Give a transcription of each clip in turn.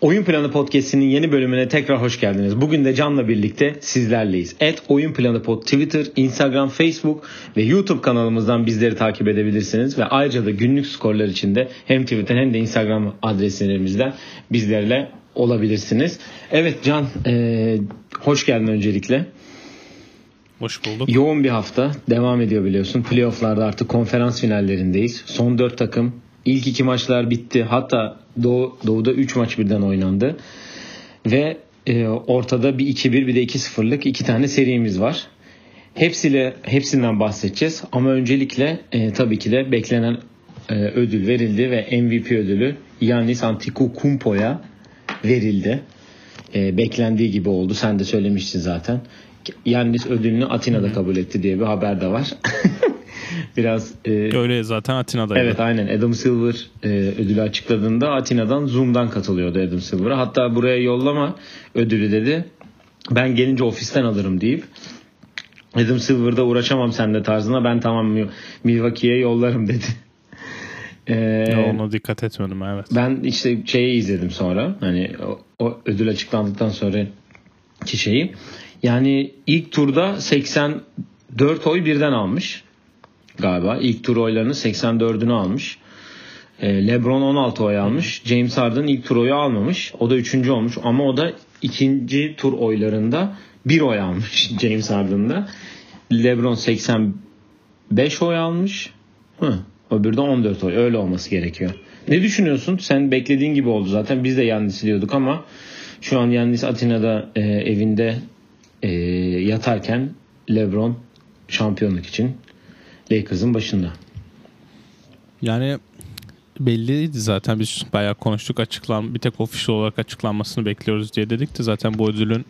Oyun Planı Podcast'inin yeni bölümüne tekrar hoş geldiniz. Bugün de Can'la birlikte sizlerleyiz. Et Oyun Planı Pod Twitter, Instagram, Facebook ve YouTube kanalımızdan bizleri takip edebilirsiniz. Ve ayrıca da günlük skorlar için de hem Twitter hem de Instagram adreslerimizden bizlerle olabilirsiniz. Evet Can, ee, hoş geldin öncelikle. Hoş bulduk. Yoğun bir hafta devam ediyor biliyorsun. Playoff'larda artık konferans finallerindeyiz. Son 4 takım İlk iki maçlar bitti. Hatta Doğu, Doğu'da 3 maç birden oynandı. Ve e, ortada bir 2-1 bir de 2-0'lık iki tane serimiz var. Hepsiyle hepsinden bahsedeceğiz ama öncelikle e, tabii ki de beklenen e, ödül verildi ve MVP ödülü Yannis Antetokounmpo'ya verildi. E, beklendiği gibi oldu. Sen de söylemiştin zaten. Yannis ödülünü Atina'da kabul etti diye bir haber de var. Biraz e, öyle zaten Atina'daydı. Evet aynen Adam Silver e, ödülü açıkladığında Atina'dan Zoom'dan katılıyordu Adam Silver'a. Hatta buraya yollama ödülü dedi. Ben gelince ofisten alırım deyip Adam Silver'da uğraşamam seninle tarzına ben tamam Milwaukee'ye yollarım dedi. Ee, ona dikkat etmedim evet. Ben işte şeyi izledim sonra. Hani o, o ödül açıklandıktan sonra ki şeyi. Yani ilk turda 84 oy birden almış galiba. İlk tur oylarını 84'ünü almış. E, LeBron 16 oy almış. James Harden ilk tur oyu almamış. O da üçüncü olmuş ama o da ikinci tur oylarında bir oy almış James Harden'da. LeBron 85 oy almış. Hı, öbürü de 14 oy. Öyle olması gerekiyor. Ne düşünüyorsun? Sen beklediğin gibi oldu zaten. Biz de Yannis diyorduk ama şu an Yannis Atina'da e, evinde e, yatarken LeBron şampiyonluk için Lakers'ın başında. Yani belliydi zaten biz bayağı konuştuk açıklan bir tek official olarak açıklanmasını bekliyoruz diye dedik de zaten bu ödülün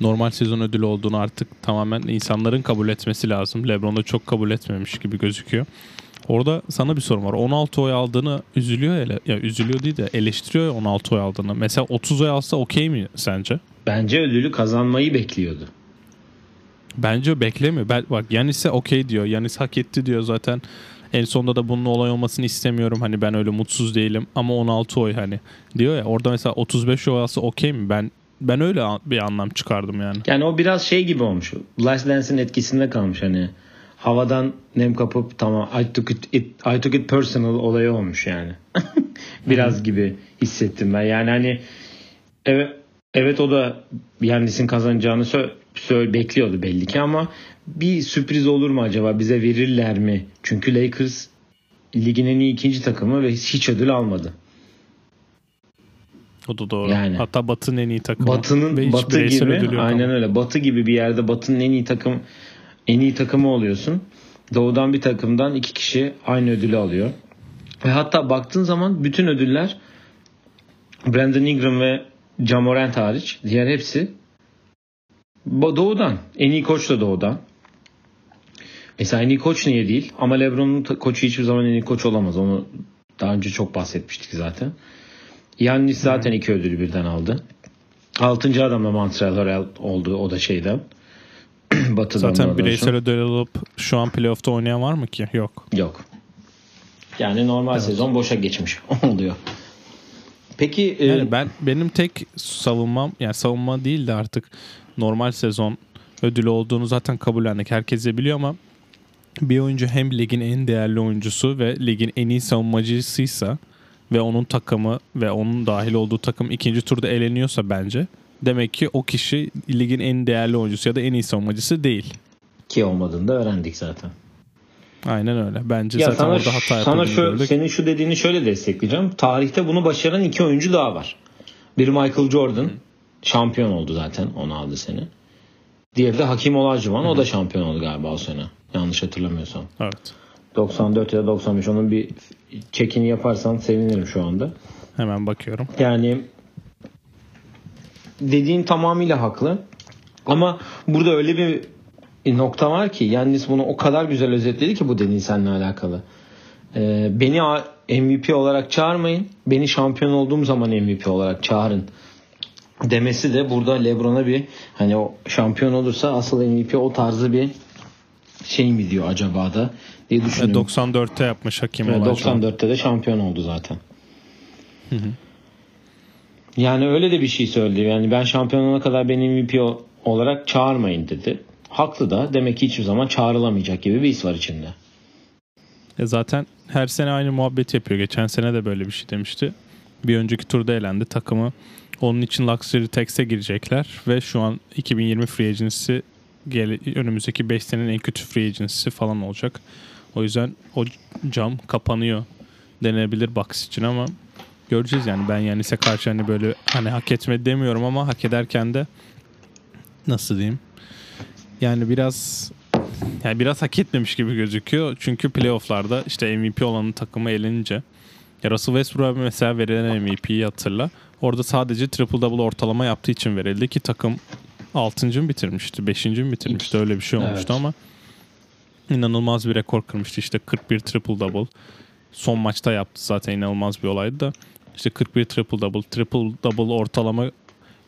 normal sezon ödülü olduğunu artık tamamen insanların kabul etmesi lazım. LeBron da çok kabul etmemiş gibi gözüküyor. Orada sana bir sorum var. 16 oy aldığını üzülüyor ya, ya üzülüyor değil de eleştiriyor ya 16 oy aldığını. Mesela 30 oy alsa okey mi sence? Bence ödülü kazanmayı bekliyordu. Bence beklemiyor. Ben, bak Yanis'e okey diyor. Yanis hak etti diyor zaten. En sonunda da bunun olay olmasını istemiyorum. Hani ben öyle mutsuz değilim ama 16 oy hani diyor ya orada mesela 35 oy alsa okey mi? Ben ben öyle bir anlam çıkardım yani. Yani o biraz şey gibi olmuş. Last Dance'in etkisinde kalmış hani. Havadan nem kapıp tamam I took it, it I took it personal olayı olmuş yani. biraz gibi hissettim ben. Yani hani evet evet o da Yannis'in kazanacağını söyle, bekliyordu belli ki ama bir sürpriz olur mu acaba bize verirler mi? Çünkü Lakers ligin en iyi ikinci takımı ve hiç ödül almadı. O da doğru. Yani, Hatta Batı'nın en iyi takımı. Batı'nın Batı gibi aynen öyle. Batı gibi bir yerde Batı'nın en iyi takım en iyi takımı oluyorsun. Doğudan bir takımdan iki kişi aynı ödülü alıyor. Ve hatta baktığın zaman bütün ödüller Brandon Ingram ve Jamorant hariç diğer hepsi Doğudan. En iyi koç da doğudan. Mesela en iyi koç niye değil? Ama Lebron'un koçu hiçbir zaman en iyi koç olamaz. Onu daha önce çok bahsetmiştik zaten. Yannis zaten iki ödülü birden aldı. Altıncı adam da Montreal Harrell oldu. O da şeyden. Batı'dan Zaten bireysel ödül alıp şu an playoff'ta oynayan var mı ki? Yok. Yok. Yani normal evet. sezon boşa geçmiş oluyor. Peki e, yani e... ben benim tek savunmam yani savunma değil de artık normal sezon ödülü olduğunu zaten kabullendik. Herkes de biliyor ama bir oyuncu hem ligin en değerli oyuncusu ve ligin en iyi savunmacısıysa ve onun takımı ve onun dahil olduğu takım ikinci turda eleniyorsa bence demek ki o kişi ligin en değerli oyuncusu ya da en iyi savunmacısı değil. Ki olmadığını da öğrendik zaten. Aynen öyle. Bence ya zaten sana, orada hata sana şu, Senin şu dediğini şöyle destekleyeceğim. Tarihte bunu başaran iki oyuncu daha var. Biri Michael Jordan. Şampiyon oldu zaten. Onu aldı seni. Diğeri de Hakim Olajuwon. O da şampiyon oldu galiba o sene. Yanlış hatırlamıyorsam. Evet. 94 ya da 95 onun bir çekini yaparsan sevinirim şu anda. Hemen bakıyorum. Yani dediğin tamamıyla haklı. Ama burada öyle bir nokta var ki Yannis bunu o kadar güzel özetledi ki bu dediğin seninle alakalı. Ee, beni MVP olarak çağırmayın. Beni şampiyon olduğum zaman MVP olarak çağırın demesi de burada LeBron'a bir hani o şampiyon olursa asıl MVP o tarzı bir şey mi diyor acaba da diye düşünüyorum. 94'te yapmış hakim evet, 94'te de şampiyon oldu zaten. Hı hı. Yani öyle de bir şey söyledi. Yani ben şampiyon olana kadar beni MVP olarak çağırmayın dedi. Haklı da demek ki hiçbir zaman çağrılamayacak gibi bir his var içinde. E zaten her sene aynı muhabbet yapıyor. Geçen sene de böyle bir şey demişti. Bir önceki turda elendi. Takımı onun için Luxury Tax'e girecekler ve şu an 2020 Free Agency gele- önümüzdeki 5 senenin en kötü Free Agency'si falan olacak. O yüzden o cam kapanıyor denebilir Bucks için ama göreceğiz yani. Ben Yanis'e karşı hani böyle hani hak etmedi demiyorum ama hak ederken de nasıl diyeyim? Yani biraz yani biraz hak etmemiş gibi gözüküyor. Çünkü playofflarda işte MVP olanın takımı elince ya Russell Westbrook'a mesela verilen MVP'yi hatırla. Orada sadece triple double ortalama yaptığı için verildi ki takım 6. mı bitirmişti? 5. mi bitirmişti? Öyle bir şey olmuştu Evet. ama inanılmaz bir rekor kırmıştı. İşte 41 triple double. Son maçta yaptı zaten inanılmaz bir olaydı da. İşte 41 triple double, triple double ortalama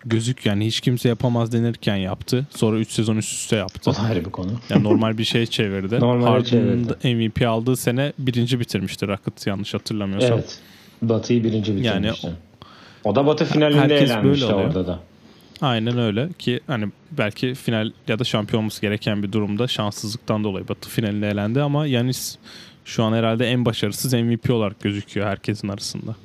gözük yani hiç kimse yapamaz denirken yaptı. Sonra 3 sezon üst üste yaptı. O da ayrı bir konu. Yani normal bir şey çevirdi. Normale Harden'ın çevirdi. MVP aldığı sene birinci bitirmişti Rockets yanlış hatırlamıyorsam. Evet. Batı'yı birinci bitirmişti. Yani o da Batı finalinde Herkes eğlenmişti böyle oluyor. orada da. Aynen öyle ki hani belki final ya da şampiyon olması gereken bir durumda şanssızlıktan dolayı Batı finalinde elendi ama Yanis şu an herhalde en başarısız MVP olarak gözüküyor herkesin arasında.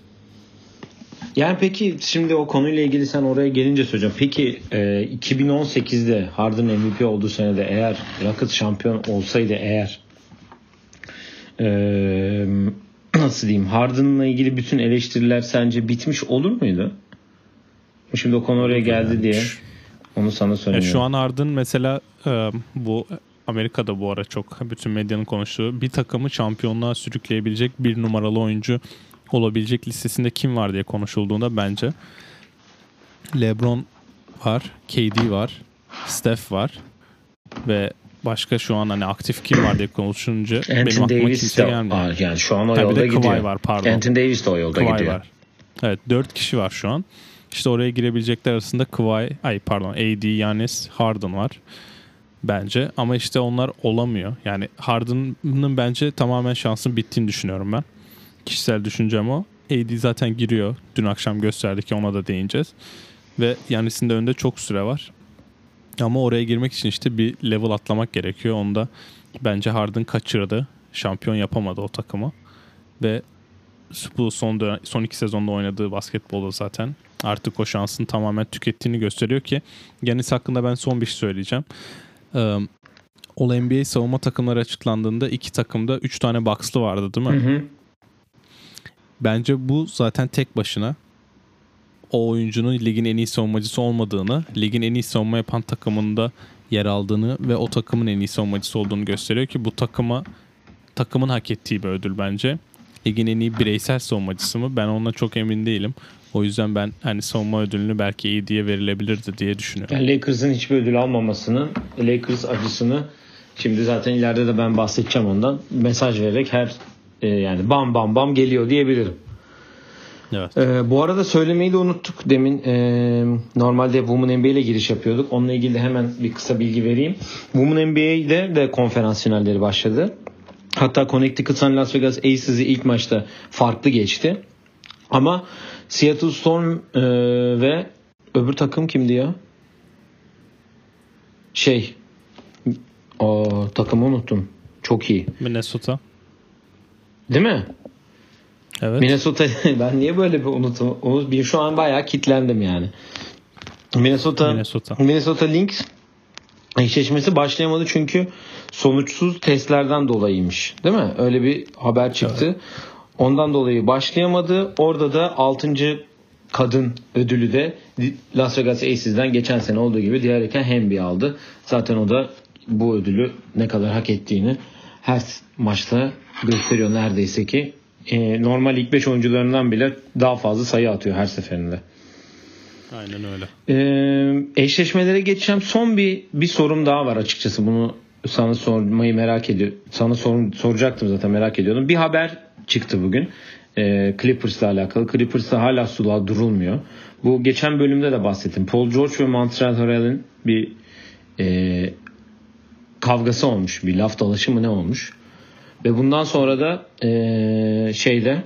Yani peki şimdi o konuyla ilgili sen oraya gelince söyleyeceğim. Peki e, 2018'de Harden MVP olduğu senede eğer Rockets şampiyon olsaydı eğer e, nasıl diyeyim Harden'la ilgili bütün eleştiriler sence bitmiş olur muydu? Şimdi o konu oraya geldi diye onu sana Ya söylüyorum. şu an Harden mesela e, bu Amerika'da bu ara çok bütün medyanın konuştuğu bir takımı şampiyonluğa sürükleyebilecek bir numaralı oyuncu olabilecek listesinde kim var diye konuşulduğunda bence LeBron var, KD var, Steph var ve başka şu an hani aktif kim var diye konuşunca benim Anthony aklıma Davis kimse gelmiyor. Aa, yani şu an o Ha, bir yolda gidiyor. Kawhi var pardon. Anthony Davis de o yolda Kawhi gidiyor. var. Evet 4 kişi var şu an. İşte oraya girebilecekler arasında Kawhi, ay pardon AD, Yanis, Harden var bence. Ama işte onlar olamıyor. Yani Harden'ın bence tamamen şansın bittiğini düşünüyorum ben. Kişisel düşüncem o. AD zaten giriyor. Dün akşam gösterdi ki ona da değineceğiz. Ve Yanis'in de önünde çok süre var. Ama oraya girmek için işte bir level atlamak gerekiyor. Onu da bence Harden kaçırdı. Şampiyon yapamadı o takımı. Ve bu son dönem, son iki sezonda oynadığı basketbolda zaten artık o şansını tamamen tükettiğini gösteriyor ki Yanis hakkında ben son bir şey söyleyeceğim. Ee, All NBA savunma takımları açıklandığında iki takımda üç tane boxlı vardı değil mi? Hı hı. Bence bu zaten tek başına o oyuncunun ligin en iyi savunmacısı olmadığını, ligin en iyi savunma yapan takımında yer aldığını ve o takımın en iyi savunmacısı olduğunu gösteriyor ki bu takıma takımın hak ettiği bir ödül bence. Ligin en iyi bireysel savunmacısı mı? Ben ondan çok emin değilim. O yüzden ben hani savunma ödülünü belki iyi diye verilebilirdi diye düşünüyorum. Yani Lakers'ın hiçbir ödül almamasının Lakers acısını şimdi zaten ileride de ben bahsedeceğim ondan mesaj vererek her e, yani bam bam bam geliyor diyebilirim. Evet. E, bu arada söylemeyi de unuttuk. Demin e, normalde Women NBA ile giriş yapıyorduk. Onunla ilgili de hemen bir kısa bilgi vereyim. Women NBA'de de konferans finalleri başladı. Hatta Connecticut Sun Las Vegas Aces'i ilk maçta farklı geçti. Ama Seattle Storm e, ve öbür takım kimdi ya? Şey o takımı unuttum. Çok iyi. Minnesota. Değil mi? Evet. Minnesota ben niye böyle bir unutum unut bir şu an bayağı kitlendim yani. Minnesota Minnesota. Minnesota Lynx eşleşmesi başlayamadı çünkü sonuçsuz testlerden dolayıymış. Değil mi? Öyle bir haber çıktı. Ondan dolayı başlayamadı. Orada da 6. kadın ödülü de Las Vegas Aces'den geçen sene olduğu gibi diğer Hemby aldı. Zaten o da bu ödülü ne kadar hak ettiğini her maçta gösteriyor neredeyse ki. Ee, normal ilk 5 oyuncularından bile daha fazla sayı atıyor her seferinde. Aynen öyle. Ee, eşleşmelere geçeceğim. Son bir bir sorum daha var açıkçası. Bunu sana sormayı merak ediyorum. Sana sor, soracaktım zaten merak ediyordum. Bir haber çıktı bugün. Ee, Clippers'la alakalı. Clippers'ta hala sular durulmuyor. Bu geçen bölümde de bahsettim. Paul George ve Montreal Harrell'in bir e, kavgası olmuş. Bir laf dalaşı mı ne olmuş. Ve bundan sonra da e, şeyde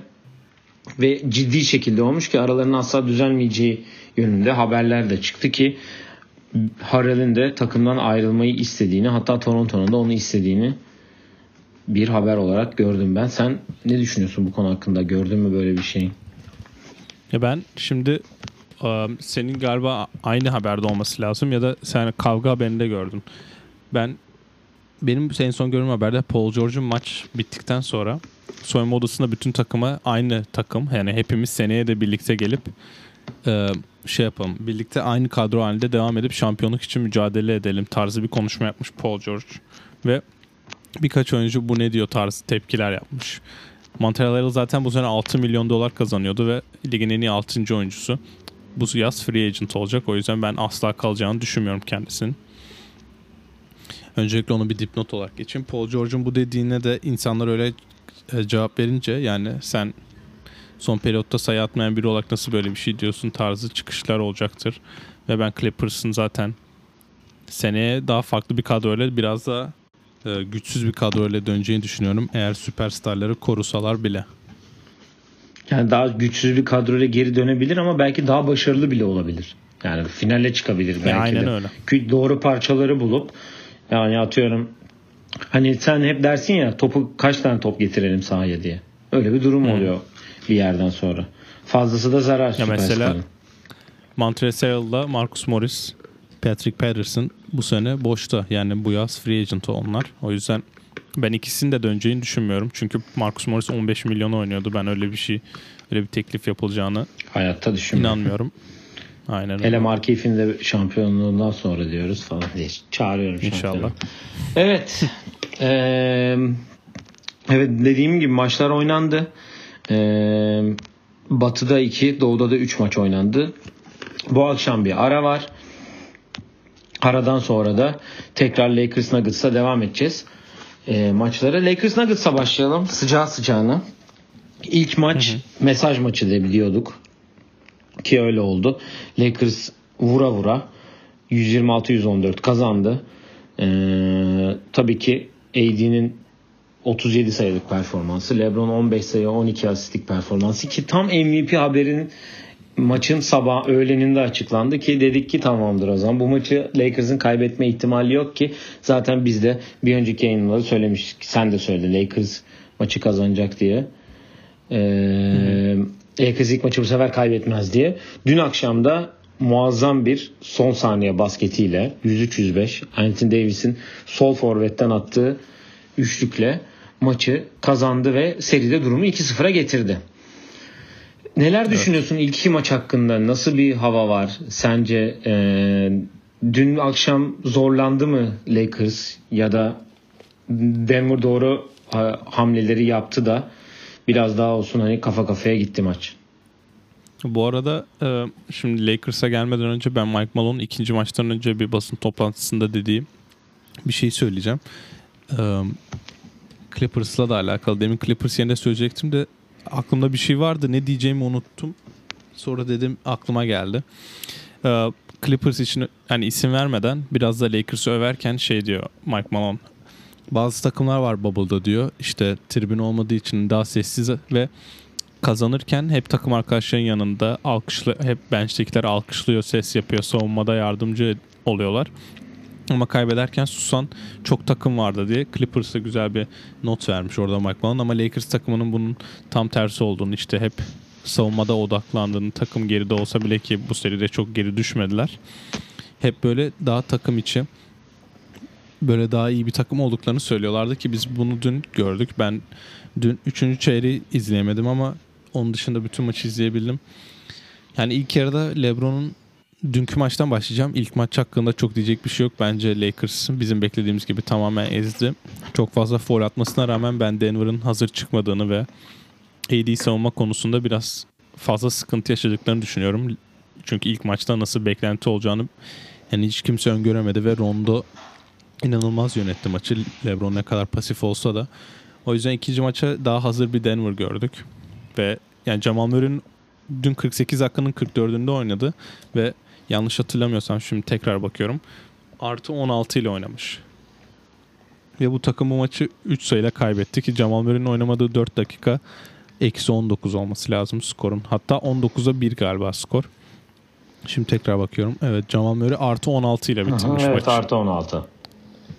ve ciddi şekilde olmuş ki aralarının asla düzelmeyeceği yönünde haberler de çıktı ki Harrell'in de takımdan ayrılmayı istediğini hatta Toronto'nun da onu istediğini bir haber olarak gördüm ben. Sen ne düşünüyorsun bu konu hakkında? Gördün mü böyle bir şey? Ya ben şimdi senin galiba aynı haberde olması lazım ya da sen kavga haberinde gördün. Ben benim en son gördüğüm haberde Paul George'un maç bittikten sonra soyunma odasında bütün takıma aynı takım yani hepimiz seneye de birlikte gelip e, şey yapalım. Birlikte aynı kadro halinde devam edip şampiyonluk için mücadele edelim tarzı bir konuşma yapmış Paul George. Ve birkaç oyuncu bu ne diyor tarzı tepkiler yapmış. Montreal zaten bu sene 6 milyon dolar kazanıyordu ve ligin en iyi 6. oyuncusu. Bu yaz free agent olacak. O yüzden ben asla kalacağını düşünmüyorum kendisinin. Öncelikle onu bir dipnot olarak geçeyim. Paul George'un bu dediğine de insanlar öyle e, cevap verince yani sen son periyotta sayı atmayan biri olarak nasıl böyle bir şey diyorsun tarzı çıkışlar olacaktır. Ve ben Clippers'ın zaten seneye daha farklı bir kadroyla biraz daha e, güçsüz bir kadroyla döneceğini düşünüyorum. Eğer süperstarları korusalar bile. Yani daha güçsüz bir kadroyla geri dönebilir ama belki daha başarılı bile olabilir. Yani finale çıkabilir belki E, aynen de. öyle. Doğru parçaları bulup yani atıyorum hani sen hep dersin ya topu kaç tane top getirelim sahaya diye. Öyle bir durum oluyor bir yerden sonra. Fazlası da zarar. Ya mesela. Montreal'da Marcus Morris, Patrick Patterson bu sene boşta. Yani bu yaz free agent onlar. O yüzden ben ikisinin de döneceğini düşünmüyorum. Çünkü Marcus Morris 15 milyon oynuyordu. Ben öyle bir şey, öyle bir teklif yapılacağını hayatta düşünmüyorum. inanmıyorum. Aynen öyle. Hele Mark Eif'in de şampiyonluğundan sonra diyoruz falan diye çağırıyorum İnşallah. Evet. Eee, evet dediğim gibi maçlar oynandı. Eee, batı'da 2, Doğu'da da 3 maç oynandı. Bu akşam bir ara var. Aradan sonra da tekrar Lakers Nuggets'a devam edeceğiz. Eee maçlara. Lakers Nuggets'a başlayalım. Sıcağı sıcağına. İlk maç mesaj maçı da biliyorduk. Ki öyle oldu. Lakers vura vura 126-114 kazandı. Ee, tabii ki AD'nin 37 sayılık performansı. LeBron 15 sayı 12 asistlik performansı ki tam MVP haberin maçın sabah öğleninde açıklandı ki dedik ki tamamdır o zaman bu maçı Lakers'ın kaybetme ihtimali yok ki zaten biz de bir önceki yayınlarda söylemiştik sen de söyledin Lakers maçı kazanacak diye. Ee, Lakers ilk maçı bu sefer kaybetmez diye. Dün akşam da muazzam bir son saniye basketiyle 103-105 Anthony Davis'in sol forvetten attığı üçlükle maçı kazandı ve seride durumu 2-0'a getirdi. Neler düşünüyorsun ilk iki maç hakkında? Nasıl bir hava var? Sence e, dün akşam zorlandı mı Lakers ya da Denver doğru ha, hamleleri yaptı da biraz daha olsun hani kafa kafaya gitti maç. Bu arada e, şimdi Lakers'a gelmeden önce ben Mike Malone'un ikinci maçtan önce bir basın toplantısında dediğim bir şey söyleyeceğim. E, Clippers'la da alakalı. Demin Clippers yerine söyleyecektim de aklımda bir şey vardı. Ne diyeceğimi unuttum. Sonra dedim aklıma geldi. E, Clippers için hani isim vermeden biraz da Lakers'ı överken şey diyor Mike Malone. Bazı takımlar var Bubble'da diyor. İşte tribün olmadığı için daha sessiz ve kazanırken hep takım arkadaşların yanında alkışlı hep bench'tekiler alkışlıyor, ses yapıyor, savunmada yardımcı oluyorlar. Ama kaybederken susan çok takım vardı diye Clippers'a güzel bir not vermiş orada Mike Malone ama Lakers takımının bunun tam tersi olduğunu işte hep savunmada odaklandığını takım geride olsa bile ki bu seride çok geri düşmediler. Hep böyle daha takım içi böyle daha iyi bir takım olduklarını söylüyorlardı ki biz bunu dün gördük. Ben dün 3. çeyreği izleyemedim ama onun dışında bütün maçı izleyebildim. Yani ilk yarıda LeBron'un dünkü maçtan başlayacağım. İlk maç hakkında çok diyecek bir şey yok. Bence Lakers bizim beklediğimiz gibi tamamen ezdi. Çok fazla foul atmasına rağmen ben Denver'ın hazır çıkmadığını ve AD savunma konusunda biraz fazla sıkıntı yaşadıklarını düşünüyorum. Çünkü ilk maçta nasıl beklenti olacağını yani hiç kimse öngöremedi ve Rondo inanılmaz yönetti maçı. LeBron ne kadar pasif olsa da. O yüzden ikinci maça daha hazır bir Denver gördük. Ve yani Jamal Murray'in dün 48 hakkının 44'ünde oynadı ve yanlış hatırlamıyorsam şimdi tekrar bakıyorum. Artı 16 ile oynamış. Ve bu takım bu maçı 3 sayıyla kaybetti ki Jamal Murray'in oynamadığı 4 dakika eksi 19 olması lazım skorun. Hatta 19'a 1 galiba skor. Şimdi tekrar bakıyorum. Evet Jamal Murray artı 16 ile bitirmiş evet maçı. artı 16.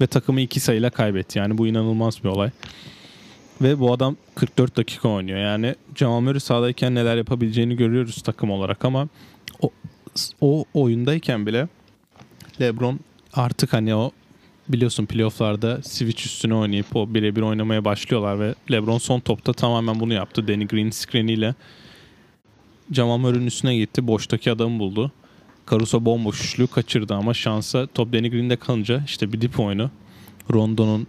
Ve takımı 2 sayıyla kaybetti. Yani bu inanılmaz bir olay. Ve bu adam 44 dakika oynuyor. Yani Jamal Murray sahadayken neler yapabileceğini görüyoruz takım olarak ama o, o oyundayken bile LeBron artık hani o biliyorsun playofflarda switch üstüne oynayıp o birebir oynamaya başlıyorlar ve LeBron son topta tamamen bunu yaptı. Danny Green screen'iyle Jamal Murray'nin üstüne gitti. Boştaki adamı buldu. Caruso bomboş üçlü kaçırdı ama şansa top Danny Green'de kalınca işte bir dip oyunu. Rondo'nun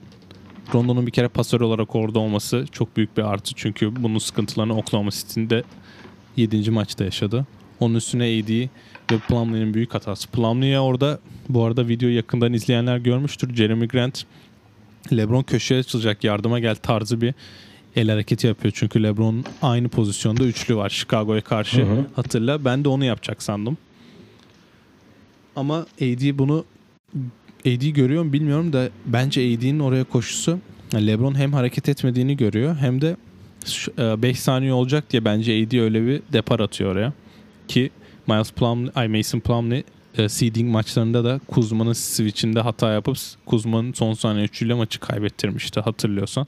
Rondo'nun bir kere pasör olarak orada olması çok büyük bir artı. Çünkü bunun sıkıntılarını Oklahoma City'de 7. maçta yaşadı. Onun üstüne AD ve Plumlee'nin büyük hatası. Plumlee'ye orada bu arada videoyu yakından izleyenler görmüştür. Jeremy Grant LeBron köşeye açılacak yardıma gel tarzı bir el hareketi yapıyor. Çünkü LeBron'un aynı pozisyonda üçlü var Chicago'ya karşı. Hı hı. Hatırla ben de onu yapacak sandım. Ama AD bunu AD görüyor mu bilmiyorum da bence AD'nin oraya koşusu LeBron hem hareket etmediğini görüyor hem de 5 saniye olacak diye bence AD öyle bir depar atıyor oraya. Ki Miles Plumlee, ay Mason Plumlee e, seeding maçlarında da Kuzma'nın switch'inde hata yapıp Kuzma'nın son saniye üçüyle maçı kaybettirmişti hatırlıyorsan.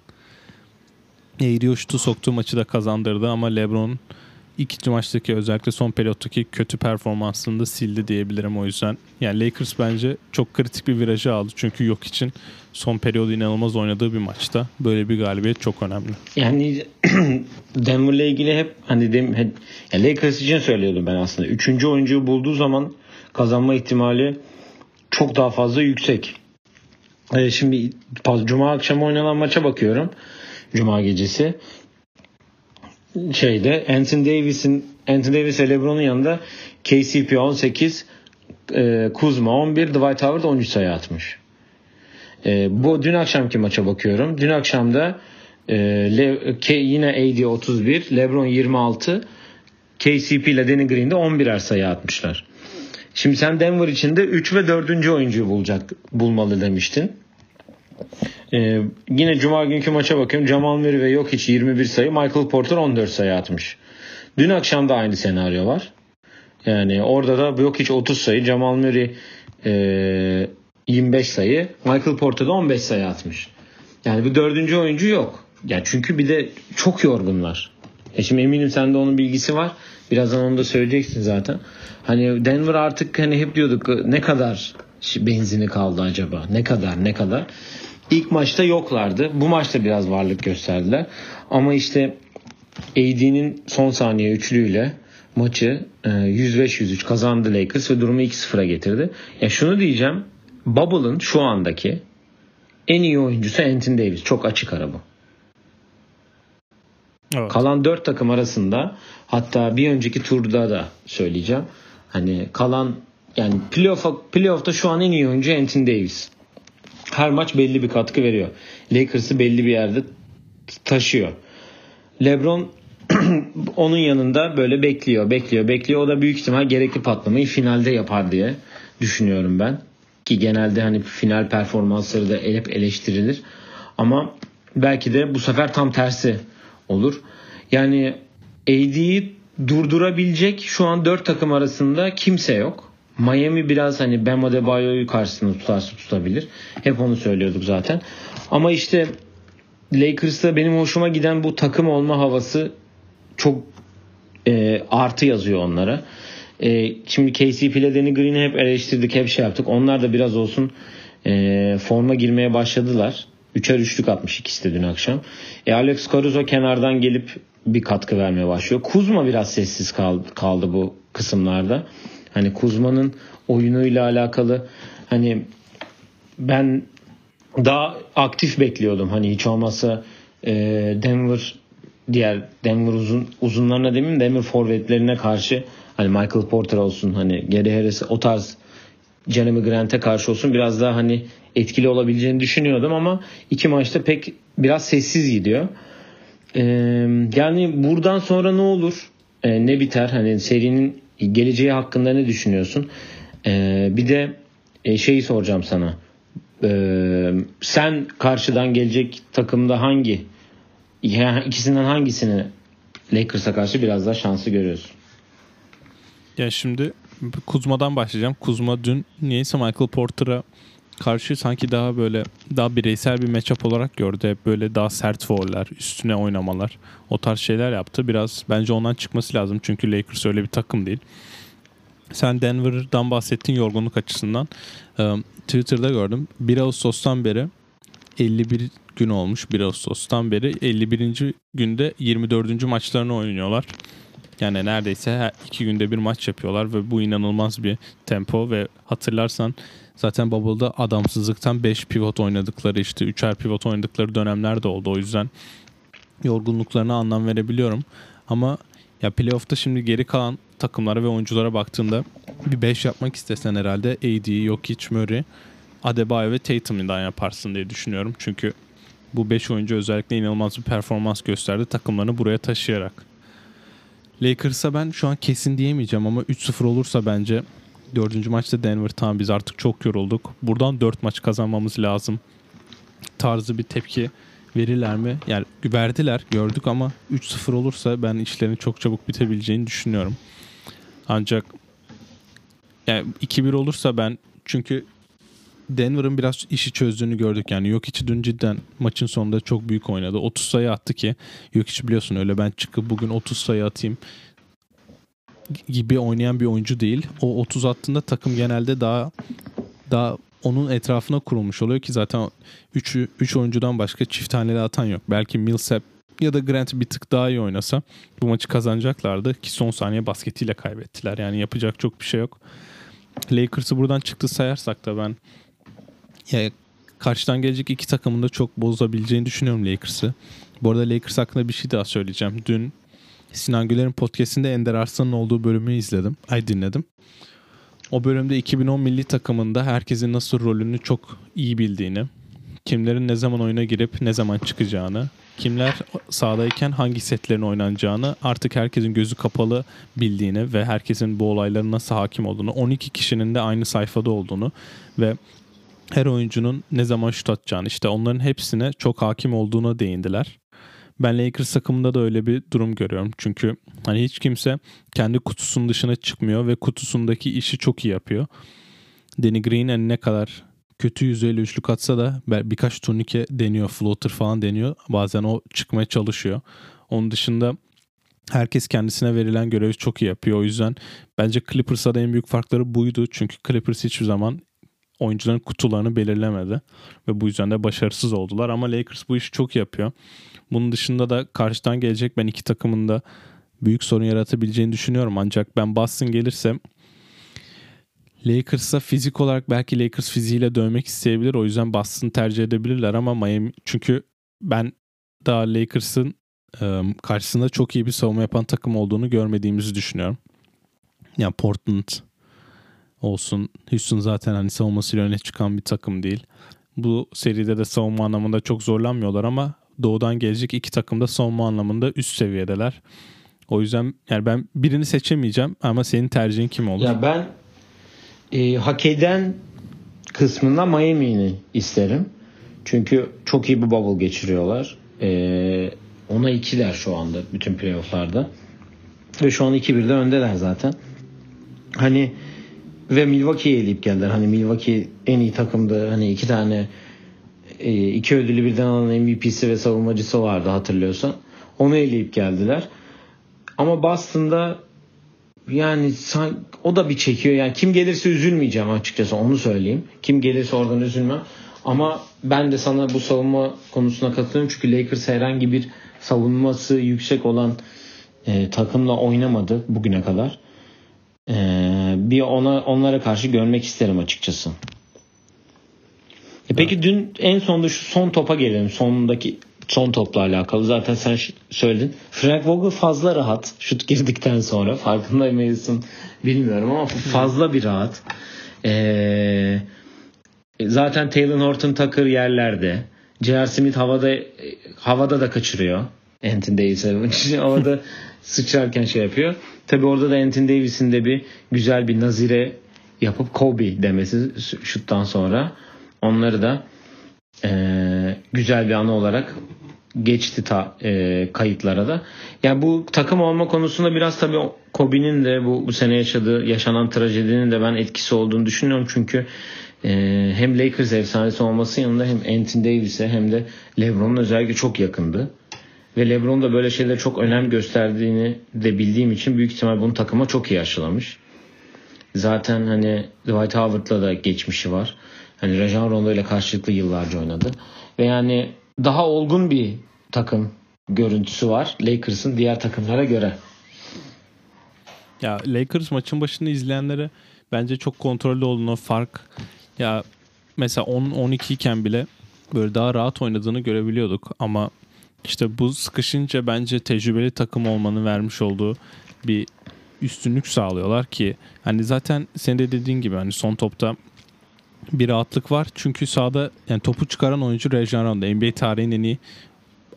O şutu soktuğu maçı da kazandırdı ama LeBron ikinci maçtaki özellikle son periyottaki kötü performansını da sildi diyebilirim o yüzden. Yani Lakers bence çok kritik bir virajı aldı. Çünkü yok için son periyodu inanılmaz oynadığı bir maçta. Böyle bir galibiyet çok önemli. Yani Denver'la ilgili hep hani dem, hep, Lakers için söylüyordum ben aslında. Üçüncü oyuncuyu bulduğu zaman kazanma ihtimali çok daha fazla yüksek. Ee, şimdi Cuma akşamı oynanan maça bakıyorum. Cuma gecesi. Şeyde Anthony Davis'in Anthony Davis ve LeBron'un yanında KCP 18 e, Kuzma 11 Dwight Howard 13 sayı atmış. E, bu dün akşamki maça bakıyorum. Dün akşamda e, Le, K, yine AD 31, LeBron 26, KCP ile Danny Green'de 11'er sayı atmışlar. Şimdi sen Denver için de 3 ve 4. oyuncuyu bulacak bulmalı demiştin. Ee, yine Cuma günkü maça bakıyorum. Jamal Murray ve yok hiç 21 sayı. Michael Porter 14 sayı atmış. Dün akşam da aynı senaryo var. Yani orada da yok hiç 30 sayı. Jamal Murray e, 25 sayı. Michael Porter da 15 sayı atmış. Yani bu dördüncü oyuncu yok. Yani çünkü bir de çok yorgunlar. E şimdi eminim sende onun bilgisi var. Birazdan onu da söyleyeceksin zaten. Hani Denver artık hani hep diyorduk ne kadar benzini kaldı acaba? Ne kadar ne kadar? İlk maçta yoklardı. Bu maçta biraz varlık gösterdiler. Ama işte AD'nin son saniye üçlüyle maçı 105-103 kazandı Lakers ve durumu 2-0'a getirdi. Ya şunu diyeceğim. Bubble'ın şu andaki en iyi oyuncusu Anthony Davis. Çok açık ara bu. Evet. Kalan 4 takım arasında hatta bir önceki turda da söyleyeceğim. Hani kalan yani playoff'a, playoff'ta şu an en iyi oyuncu Anthony Davis. Her maç belli bir katkı veriyor. Lakers'ı belli bir yerde taşıyor. LeBron onun yanında böyle bekliyor, bekliyor, bekliyor. O da büyük ihtimal gerekli patlamayı finalde yapar diye düşünüyorum ben. Ki genelde hani final performansları da hep eleştirilir. Ama belki de bu sefer tam tersi olur. Yani AD'yi durdurabilecek şu an 4 takım arasında kimse yok. Miami biraz hani Bam Adebayo'yu karşısında tutarsa tutabilir. Hep onu söylüyorduk zaten. Ama işte Lakers'ta benim hoşuma giden bu takım olma havası çok e, artı yazıyor onlara. E, şimdi KCP ile Danny Green'i hep eleştirdik, hep şey yaptık. Onlar da biraz olsun e, forma girmeye başladılar. Üçer üçlük atmış ikisi de dün akşam. E, Alex Caruso kenardan gelip bir katkı vermeye başlıyor. Kuzma biraz sessiz kaldı, kaldı bu kısımlarda. Hani Kuzma'nın oyunuyla alakalı hani ben daha aktif bekliyordum. Hani hiç olmazsa e, Denver diğer Denver uzun uzunlarına demeyeyim Denver forvetlerine karşı hani Michael Porter olsun hani Gary Harris o tarz Jeremy Grant'e karşı olsun biraz daha hani etkili olabileceğini düşünüyordum ama iki maçta pek biraz sessiz gidiyor. Ee, yani buradan sonra ne olur? Ee, ne biter? Hani serinin geleceği hakkında ne düşünüyorsun? Ee, bir de e, şeyi soracağım sana. Ee, sen karşıdan gelecek takımda hangi yani ikisinden hangisini Lakers'a karşı biraz daha şansı görüyorsun. Ya şimdi Kuzma'dan başlayacağım. Kuzma dün niyeyse Michael Porter'a karşı sanki daha böyle daha bireysel bir matchup olarak gördü. Hep böyle daha sert fouller, üstüne oynamalar. O tarz şeyler yaptı. Biraz bence ondan çıkması lazım. Çünkü Lakers öyle bir takım değil. Sen Denver'dan bahsettin yorgunluk açısından. Ee, Twitter'da gördüm. 1 Ağustos'tan beri 51 gün olmuş 1 Ağustos'tan beri 51. günde 24. maçlarını oynuyorlar. Yani neredeyse her iki günde bir maç yapıyorlar ve bu inanılmaz bir tempo ve hatırlarsan zaten Bubble'da adamsızlıktan 5 pivot oynadıkları işte 3'er pivot oynadıkları dönemler de oldu. O yüzden yorgunluklarına anlam verebiliyorum. Ama ya playoff'ta şimdi geri kalan takımlara ve oyunculara baktığında bir 5 yapmak istesen herhalde AD, Jokic, Murray, Adebayo ve Tatum'dan yaparsın diye düşünüyorum. Çünkü bu 5 oyuncu özellikle inanılmaz bir performans gösterdi takımlarını buraya taşıyarak. Lakers'a ben şu an kesin diyemeyeceğim ama 3-0 olursa bence 4. maçta Denver tamam biz artık çok yorulduk. Buradan 4 maç kazanmamız lazım tarzı bir tepki verirler mi? Yani verdiler gördük ama 3-0 olursa ben işlerin çok çabuk bitebileceğini düşünüyorum. Ancak yani 2-1 olursa ben çünkü Denver'ın biraz işi çözdüğünü gördük. Yani yok içi dün cidden maçın sonunda çok büyük oynadı. 30 sayı attı ki yok içi biliyorsun öyle ben çıkıp bugün 30 sayı atayım gibi oynayan bir oyuncu değil. O 30 attığında takım genelde daha daha onun etrafına kurulmuş oluyor ki zaten 3 3 oyuncudan başka çift taneli atan yok. Belki Millsap ya da Grant bir tık daha iyi oynasa bu maçı kazanacaklardı ki son saniye basketiyle kaybettiler. Yani yapacak çok bir şey yok. Lakers'ı buradan çıktı sayarsak da ben ya karşıdan gelecek iki takımın da çok bozabileceğini düşünüyorum Lakers'ı. Bu arada Lakers hakkında bir şey daha söyleyeceğim. Dün Sinan Güler'in podcastinde Ender Arslan'ın olduğu bölümü izledim. Ay dinledim. O bölümde 2010 milli takımında herkesin nasıl rolünü çok iyi bildiğini, kimlerin ne zaman oyuna girip ne zaman çıkacağını, kimler sahadayken hangi setlerin oynanacağını artık herkesin gözü kapalı bildiğini ve herkesin bu olayların nasıl hakim olduğunu, 12 kişinin de aynı sayfada olduğunu ve her oyuncunun ne zaman şut atacağını işte onların hepsine çok hakim olduğuna değindiler. Ben Lakers takımında da öyle bir durum görüyorum. Çünkü hani hiç kimse kendi kutusunun dışına çıkmıyor ve kutusundaki işi çok iyi yapıyor. Danny Green hani ne kadar kötü yüzeyle üçlük atsa da birkaç turnike deniyor, floater falan deniyor. Bazen o çıkmaya çalışıyor. Onun dışında herkes kendisine verilen görevi çok iyi yapıyor. O yüzden bence Clippers'a da en büyük farkları buydu. Çünkü Clippers hiçbir zaman oyuncuların kutularını belirlemedi. Ve bu yüzden de başarısız oldular. Ama Lakers bu işi çok yapıyor. Bunun dışında da karşıdan gelecek ben iki takımın da büyük sorun yaratabileceğini düşünüyorum. Ancak ben Boston gelirsem Lakers'a fizik olarak belki Lakers fiziğiyle dövmek isteyebilir. O yüzden Boston tercih edebilirler ama Miami çünkü ben daha Lakers'ın karşısında çok iyi bir savunma yapan takım olduğunu görmediğimizi düşünüyorum. Yani Portland olsun. Houston zaten hani savunmasıyla öne çıkan bir takım değil. Bu seride de savunma anlamında çok zorlanmıyorlar ama doğudan gelecek iki takım da savunma anlamında üst seviyedeler. O yüzden yani ben birini seçemeyeceğim ama senin tercihin kim olur? Ya ben e, hak eden kısmında Miami'ni isterim. Çünkü çok iyi bir bubble geçiriyorlar. E, ona ikiler şu anda bütün playofflarda. Ve şu an 2-1'de öndeler zaten. Hani ve Milwaukee'yi eleyip geldiler. Hani Milwaukee en iyi takımdı. Hani iki tane iki ödülü birden alan MVP'si ve savunmacısı vardı hatırlıyorsan. Onu eleyip geldiler. Ama Boston'da yani o da bir çekiyor. Yani kim gelirse üzülmeyeceğim açıkçası onu söyleyeyim. Kim gelirse oradan üzülmem. Ama ben de sana bu savunma konusuna katılıyorum. Çünkü Lakers herhangi bir savunması yüksek olan e, takımla oynamadı bugüne kadar. E, bir ona onlara karşı görmek isterim açıkçası. E peki dün en sonunda şu son topa gelelim. Sondaki son topla alakalı. Zaten sen söyledin. Frank Vogel fazla rahat şut girdikten sonra. Farkında mıyısın bilmiyorum ama fazla bir rahat. Ee, zaten Taylor Horton Tucker yerlerde. J.R. Smith havada havada da kaçırıyor. Anthony Davis'e havada sıçrarken şey yapıyor. Tabi orada da Anthony Davis'in de bir güzel bir nazire yapıp Kobe demesi şuttan sonra onları da e, güzel bir anı olarak geçti ta, e, kayıtlara da. Yani bu takım olma konusunda biraz tabii Kobe'nin de bu, bu sene yaşadığı yaşanan trajedinin de ben etkisi olduğunu düşünüyorum. Çünkü e, hem Lakers efsanesi olması yanında hem Anthony Davis'e hem de LeBron'un özellikle çok yakındı. Ve LeBron da böyle şeylere çok önem gösterdiğini de bildiğim için büyük ihtimal bunu takıma çok iyi aşılamış. Zaten hani Dwight Howard'la da geçmişi var. Hani Rajon Rondo ile karşılıklı yıllarca oynadı. Ve yani daha olgun bir takım görüntüsü var Lakers'ın diğer takımlara göre. Ya Lakers maçın başını izleyenlere bence çok kontrollü olduğunu fark ya mesela 10-12 iken bile böyle daha rahat oynadığını görebiliyorduk ama işte bu sıkışınca bence tecrübeli takım olmanın vermiş olduğu bir üstünlük sağlıyorlar ki hani zaten sen de dediğin gibi hani son topta bir rahatlık var. Çünkü sahada yani topu çıkaran oyuncu Rajon Rondo. NBA tarihinin en iyi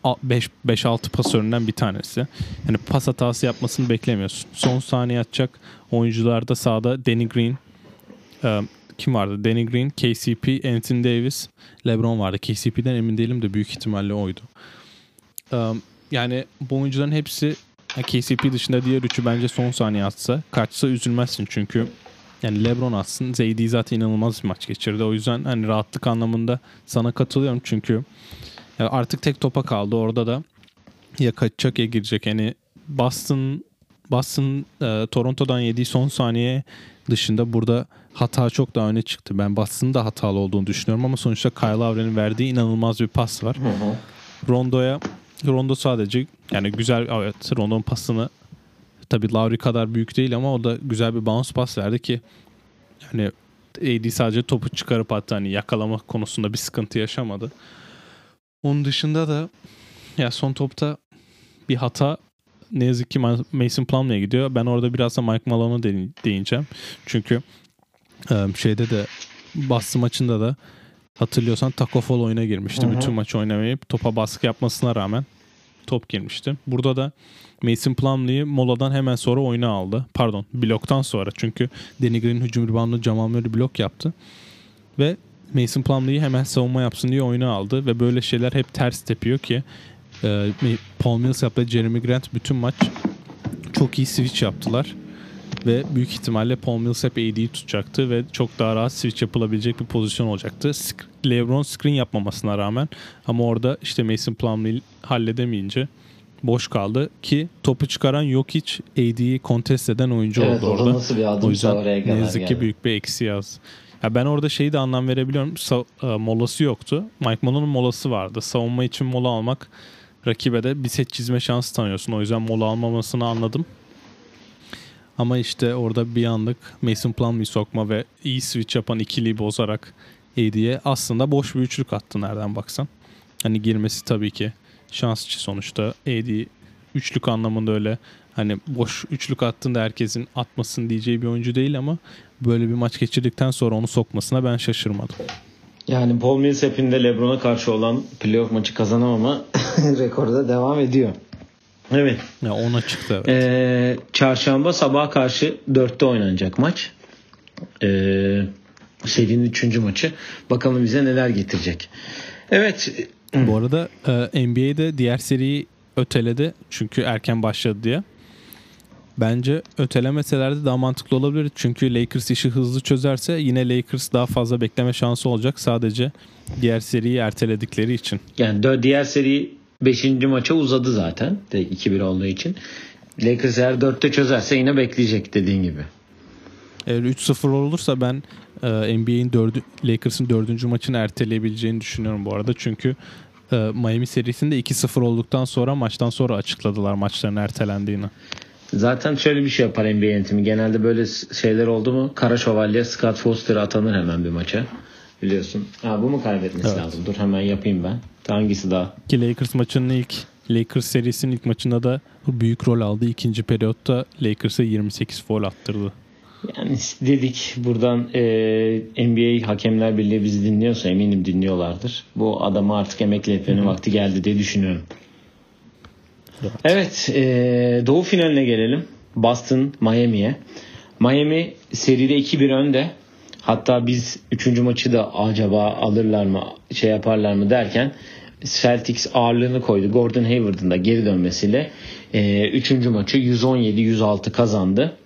5-6 pasöründen bir tanesi. Yani pas hatası yapmasını beklemiyorsun. Son saniye atacak oyuncularda sahada Danny Green e, kim vardı? Danny Green, KCP, Anthony Davis, LeBron vardı. KCP'den emin değilim de büyük ihtimalle oydu. E, yani bu oyuncuların hepsi KCP dışında diğer üçü bence son saniye atsa kaçsa üzülmezsin çünkü yani LeBron atsın. Zaydi zaten inanılmaz bir maç geçirdi. O yüzden hani rahatlık anlamında sana katılıyorum çünkü yani artık tek topa kaldı. Orada da ya kaçacak ya girecek. Yani Boston Boston e, Toronto'dan yediği son saniye dışında burada hata çok daha öne çıktı. Ben Boston'ın da hatalı olduğunu düşünüyorum ama sonuçta Kyle Lowry'nin verdiği inanılmaz bir pas var. Rondo'ya Rondo sadece yani güzel evet Rondo'nun pasını tabi Lowry kadar büyük değil ama o da güzel bir bounce pas verdi ki yani AD sadece topu çıkarıp hatta hani yakalama konusunda bir sıkıntı yaşamadı. Onun dışında da ya son topta bir hata ne yazık ki Mason Plumlee'ye gidiyor. Ben orada biraz da Mike Malone'a değineceğim. Çünkü şeyde de Boston maçında da hatırlıyorsan Taco Fall oyuna girmişti. Hı hı. Bütün maç oynamayıp topa baskı yapmasına rağmen top girmişti. Burada da Mason Plumlee'yi moladan hemen sonra oyuna aldı. Pardon bloktan sonra. Çünkü Danny Green hücum reboundında Jamal Murray blok yaptı. Ve Mason Plumlee'yi hemen savunma yapsın diye oyuna aldı. Ve böyle şeyler hep ters tepiyor ki e, Paul Millsap ve Jeremy Grant bütün maç çok iyi switch yaptılar. Ve büyük ihtimalle Paul Millsap AD'yi tutacaktı ve çok daha rahat switch yapılabilecek bir pozisyon olacaktı. LeBron screen yapmamasına rağmen ama orada işte Mason Plumlee halledemeyince boş kaldı ki topu çıkaran Jokic AD'yi kontest eden oyuncu evet, oldu orada. Nasıl bir adım o yüzden oraya ne yazık ki büyük bir eksi yaz. Ya ben orada şeyi de anlam verebiliyorum. Sa- e, molası yoktu. Mike Malone'un molası vardı. Savunma için mola almak rakibe de bir set çizme şansı tanıyorsun. O yüzden mola almamasını anladım. Ama işte orada bir anlık Mason Plumlee sokma ve iyi switch yapan ikiliyi bozarak AD'ye aslında boş bir üçlük attı nereden baksan. Hani girmesi tabii ki şansçı sonuçta. AD üçlük anlamında öyle hani boş üçlük attığında herkesin atmasın diyeceği bir oyuncu değil ama böyle bir maç geçirdikten sonra onu sokmasına ben şaşırmadım. Yani Paul Millsap'in de LeBron'a karşı olan playoff maçı kazanamama rekoru da devam ediyor. Evet. Ya ona çıktı evet. Ee, çarşamba sabaha karşı 4'te oynanacak maç. Ee, serinin 3. maçı. Bakalım bize neler getirecek. Evet. Bu arada e, NBA'de diğer seriyi öteledi. Çünkü erken başladı diye. Bence ötelemeselerdi daha mantıklı olabilir. Çünkü Lakers işi hızlı çözerse yine Lakers daha fazla bekleme şansı olacak. Sadece diğer seriyi erteledikleri için. Yani diğer seri 5. maça uzadı zaten. 2-1 olduğu için. Lakers eğer 4'te çözerse yine bekleyecek dediğin gibi. Eğer 3-0 olursa ben e, NBA'in 4. Lakers'ın 4. maçını erteleyebileceğini düşünüyorum bu arada. Çünkü e, Miami serisinde 2-0 olduktan sonra maçtan sonra açıkladılar maçların ertelendiğini. Zaten şöyle bir şey yapar NBA yönetimi. Genelde böyle şeyler oldu mu Kara Şövalye Scott Foster atanır hemen bir maça. Biliyorsun. Ha, bu mu kaybetmesi evet. lazım? Dur hemen yapayım ben. Hangisi daha? Ki Lakers maçının ilk Lakers serisinin ilk maçında da büyük rol aldı. İkinci periyotta Lakers'a 28 foul attırdı. Yani dedik buradan e, NBA Hakemler Birliği bizi dinliyorsa eminim dinliyorlardır. Bu adamı artık emekli etmenin vakti geldi diye düşünüyorum. Evet, evet e, Doğu finaline gelelim. Boston Miami'ye. Miami seride 2-1 önde. Hatta biz 3. maçı da acaba alırlar mı şey yaparlar mı derken Celtics ağırlığını koydu. Gordon Hayward'ın da geri dönmesiyle 3. maçı 117-106 kazandı.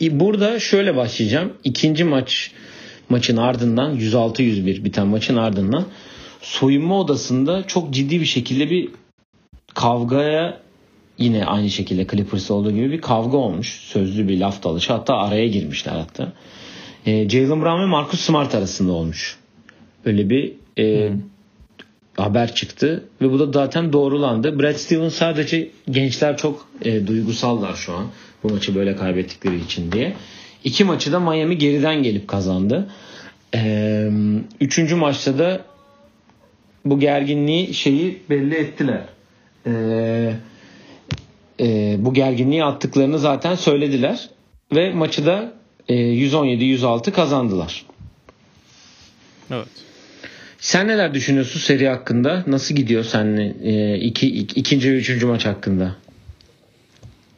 Burada şöyle başlayacağım. İkinci maç maçın ardından 106-101 biten maçın ardından soyunma odasında çok ciddi bir şekilde bir kavgaya yine aynı şekilde Clippers'ta olduğu gibi bir kavga olmuş. Sözlü bir laf dalışı. Hatta araya girmişler hatta. E, Jalen Brown ve Marcus Smart arasında olmuş. Öyle bir e, hmm. Haber çıktı. Ve bu da zaten doğrulandı. Brad Stevens sadece gençler çok e, duygusallar şu an. Bu maçı böyle kaybettikleri için diye. İki maçı da Miami geriden gelip kazandı. E, üçüncü maçta da bu gerginliği şeyi belli ettiler. Eee e, bu gerginliği attıklarını zaten söylediler. Ve maçı da e, 117-106 kazandılar. Evet. Sen neler düşünüyorsun seri hakkında? Nasıl gidiyor seninle e, iki, iki, ikinci ve üçüncü maç hakkında?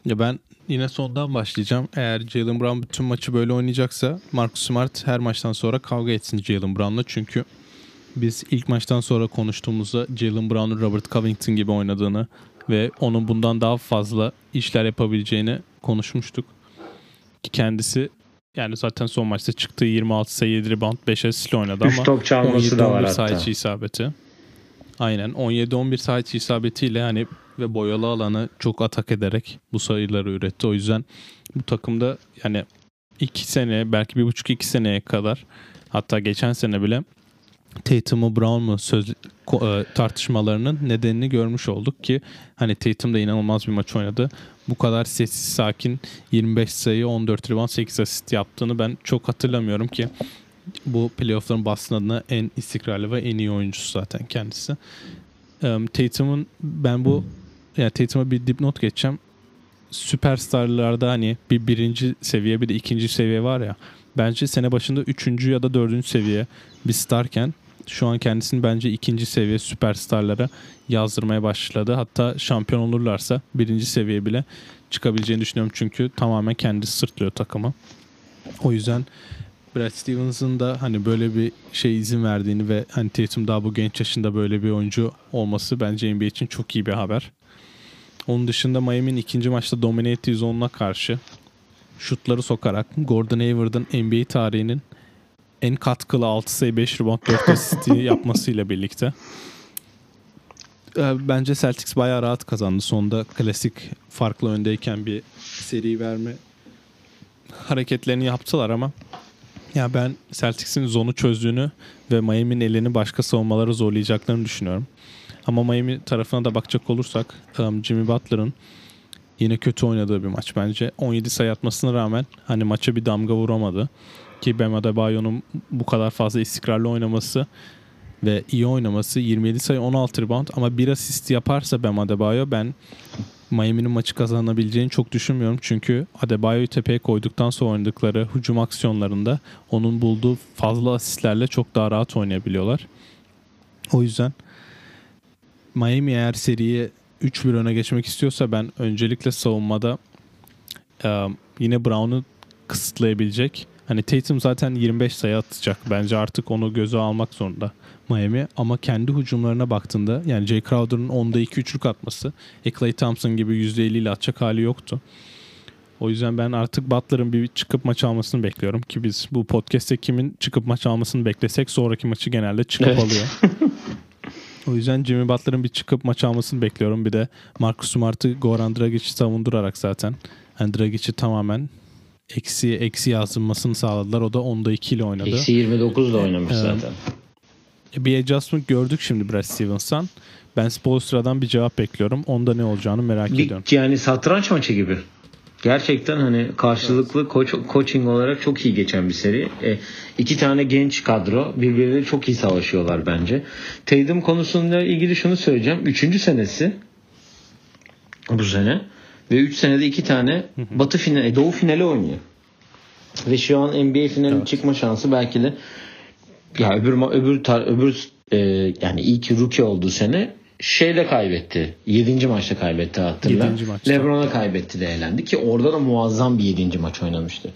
Ya ben yine sondan başlayacağım. Eğer Jalen Brown bütün maçı böyle oynayacaksa Marcus Smart her maçtan sonra kavga etsin Jalen Brown'la. Çünkü biz ilk maçtan sonra konuştuğumuzda Jalen Brown'un Robert Covington gibi oynadığını ve onun bundan daha fazla işler yapabileceğini konuşmuştuk. Ki kendisi yani zaten son maçta çıktığı 26 sayı 7 rebound 5 asist oynadı ama top çalması da var hatta. isabeti. Aynen 17-11 sayı isabetiyle yani ve boyalı alanı çok atak ederek bu sayıları üretti. O yüzden bu takımda yani 2 sene belki bir buçuk iki seneye kadar hatta geçen sene bile Tatum'u Brown mu söz e, tartışmalarının nedenini görmüş olduk ki hani Tatum da inanılmaz bir maç oynadı. Bu kadar sessiz sakin 25 sayı 14 rebound 8 asist yaptığını ben çok hatırlamıyorum ki bu playoff'ların Boston adına en istikrarlı ve en iyi oyuncusu zaten kendisi. Tatum'un ben bu yani Tatum'a bir dipnot geçeceğim. Süperstarlarda hani bir birinci seviye bir de ikinci seviye var ya. Bence sene başında üçüncü ya da dördüncü seviye bir starken şu an kendisini bence ikinci seviye süperstarlara yazdırmaya başladı. Hatta şampiyon olurlarsa birinci seviye bile çıkabileceğini düşünüyorum. Çünkü tamamen kendisi sırtlıyor takımı. O yüzden Brad Stevens'ın da hani böyle bir şey izin verdiğini ve hani Tatum daha bu genç yaşında böyle bir oyuncu olması bence NBA için çok iyi bir haber. Onun dışında Miami'nin ikinci maçta domine ettiği karşı şutları sokarak Gordon Hayward'ın NBA tarihinin en katkılı 6 sayı 5 rebound 4 asisti yapmasıyla birlikte. Ee, bence Celtics bayağı rahat kazandı. Sonda klasik farklı öndeyken bir seri verme hareketlerini yaptılar ama ya ben Celtics'in zonu çözdüğünü ve Miami'nin elini başka savunmalara zorlayacaklarını düşünüyorum. Ama Miami tarafına da bakacak olursak um, Jimmy Butler'ın yine kötü oynadığı bir maç bence. 17 sayı atmasına rağmen hani maça bir damga vuramadı ki Bam Adebayo'nun bu kadar fazla istikrarlı oynaması ve iyi oynaması 27 sayı 16 rebound ama bir asist yaparsa Bam Adebayo ben Miami'nin maçı kazanabileceğini çok düşünmüyorum. Çünkü Adebayo'yu tepeye koyduktan sonra oynadıkları hücum aksiyonlarında onun bulduğu fazla asistlerle çok daha rahat oynayabiliyorlar. O yüzden Miami eğer seriye 3-1 öne geçmek istiyorsa ben öncelikle savunmada yine Brown'u kısıtlayabilecek Hani Tatum zaten 25 sayı atacak. Bence artık onu göze almak zorunda Miami. Ama kendi hücumlarına baktığında yani Jay Crowder'ın 10'da 2 üçlük atması e, Clay Thompson gibi %50 ile atacak hali yoktu. O yüzden ben artık Butler'ın bir çıkıp maç almasını bekliyorum ki biz bu podcast'te kimin çıkıp maç almasını beklesek sonraki maçı genelde çıkıp evet. alıyor. o yüzden Jimmy Butler'ın bir çıkıp maç almasını bekliyorum. Bir de Marcus Smart'ı Goran Dragic'i savundurarak zaten yani Dragic'i tamamen eksi eksi yazılmasını sağladılar. O da onda 2 ile oynadı. Eksi 29 da oynamış ee, zaten. Bir adjustment gördük şimdi Brad Stevens'tan. Ben Spolstra'dan bir cevap bekliyorum. Onda ne olacağını merak bir, ediyorum. Yani satranç maçı gibi. Gerçekten hani karşılıklı evet. koç, coaching olarak çok iyi geçen bir seri. E, iki tane genç kadro birbirleriyle çok iyi savaşıyorlar bence. Tatum konusunda ilgili şunu söyleyeceğim. Üçüncü senesi bu sene. Ve 3 senede 2 tane Batı finali, e, Doğu finali oynuyor. Ve şu an NBA finaline evet. çıkma şansı belki de ya öbür öbür tar, öbür e, yani ilk rookie olduğu sene şeyde kaybetti. 7. maçta kaybetti hatırla. LeBron'a kaybetti de eğlendi ki orada da muazzam bir 7. maç oynamıştı.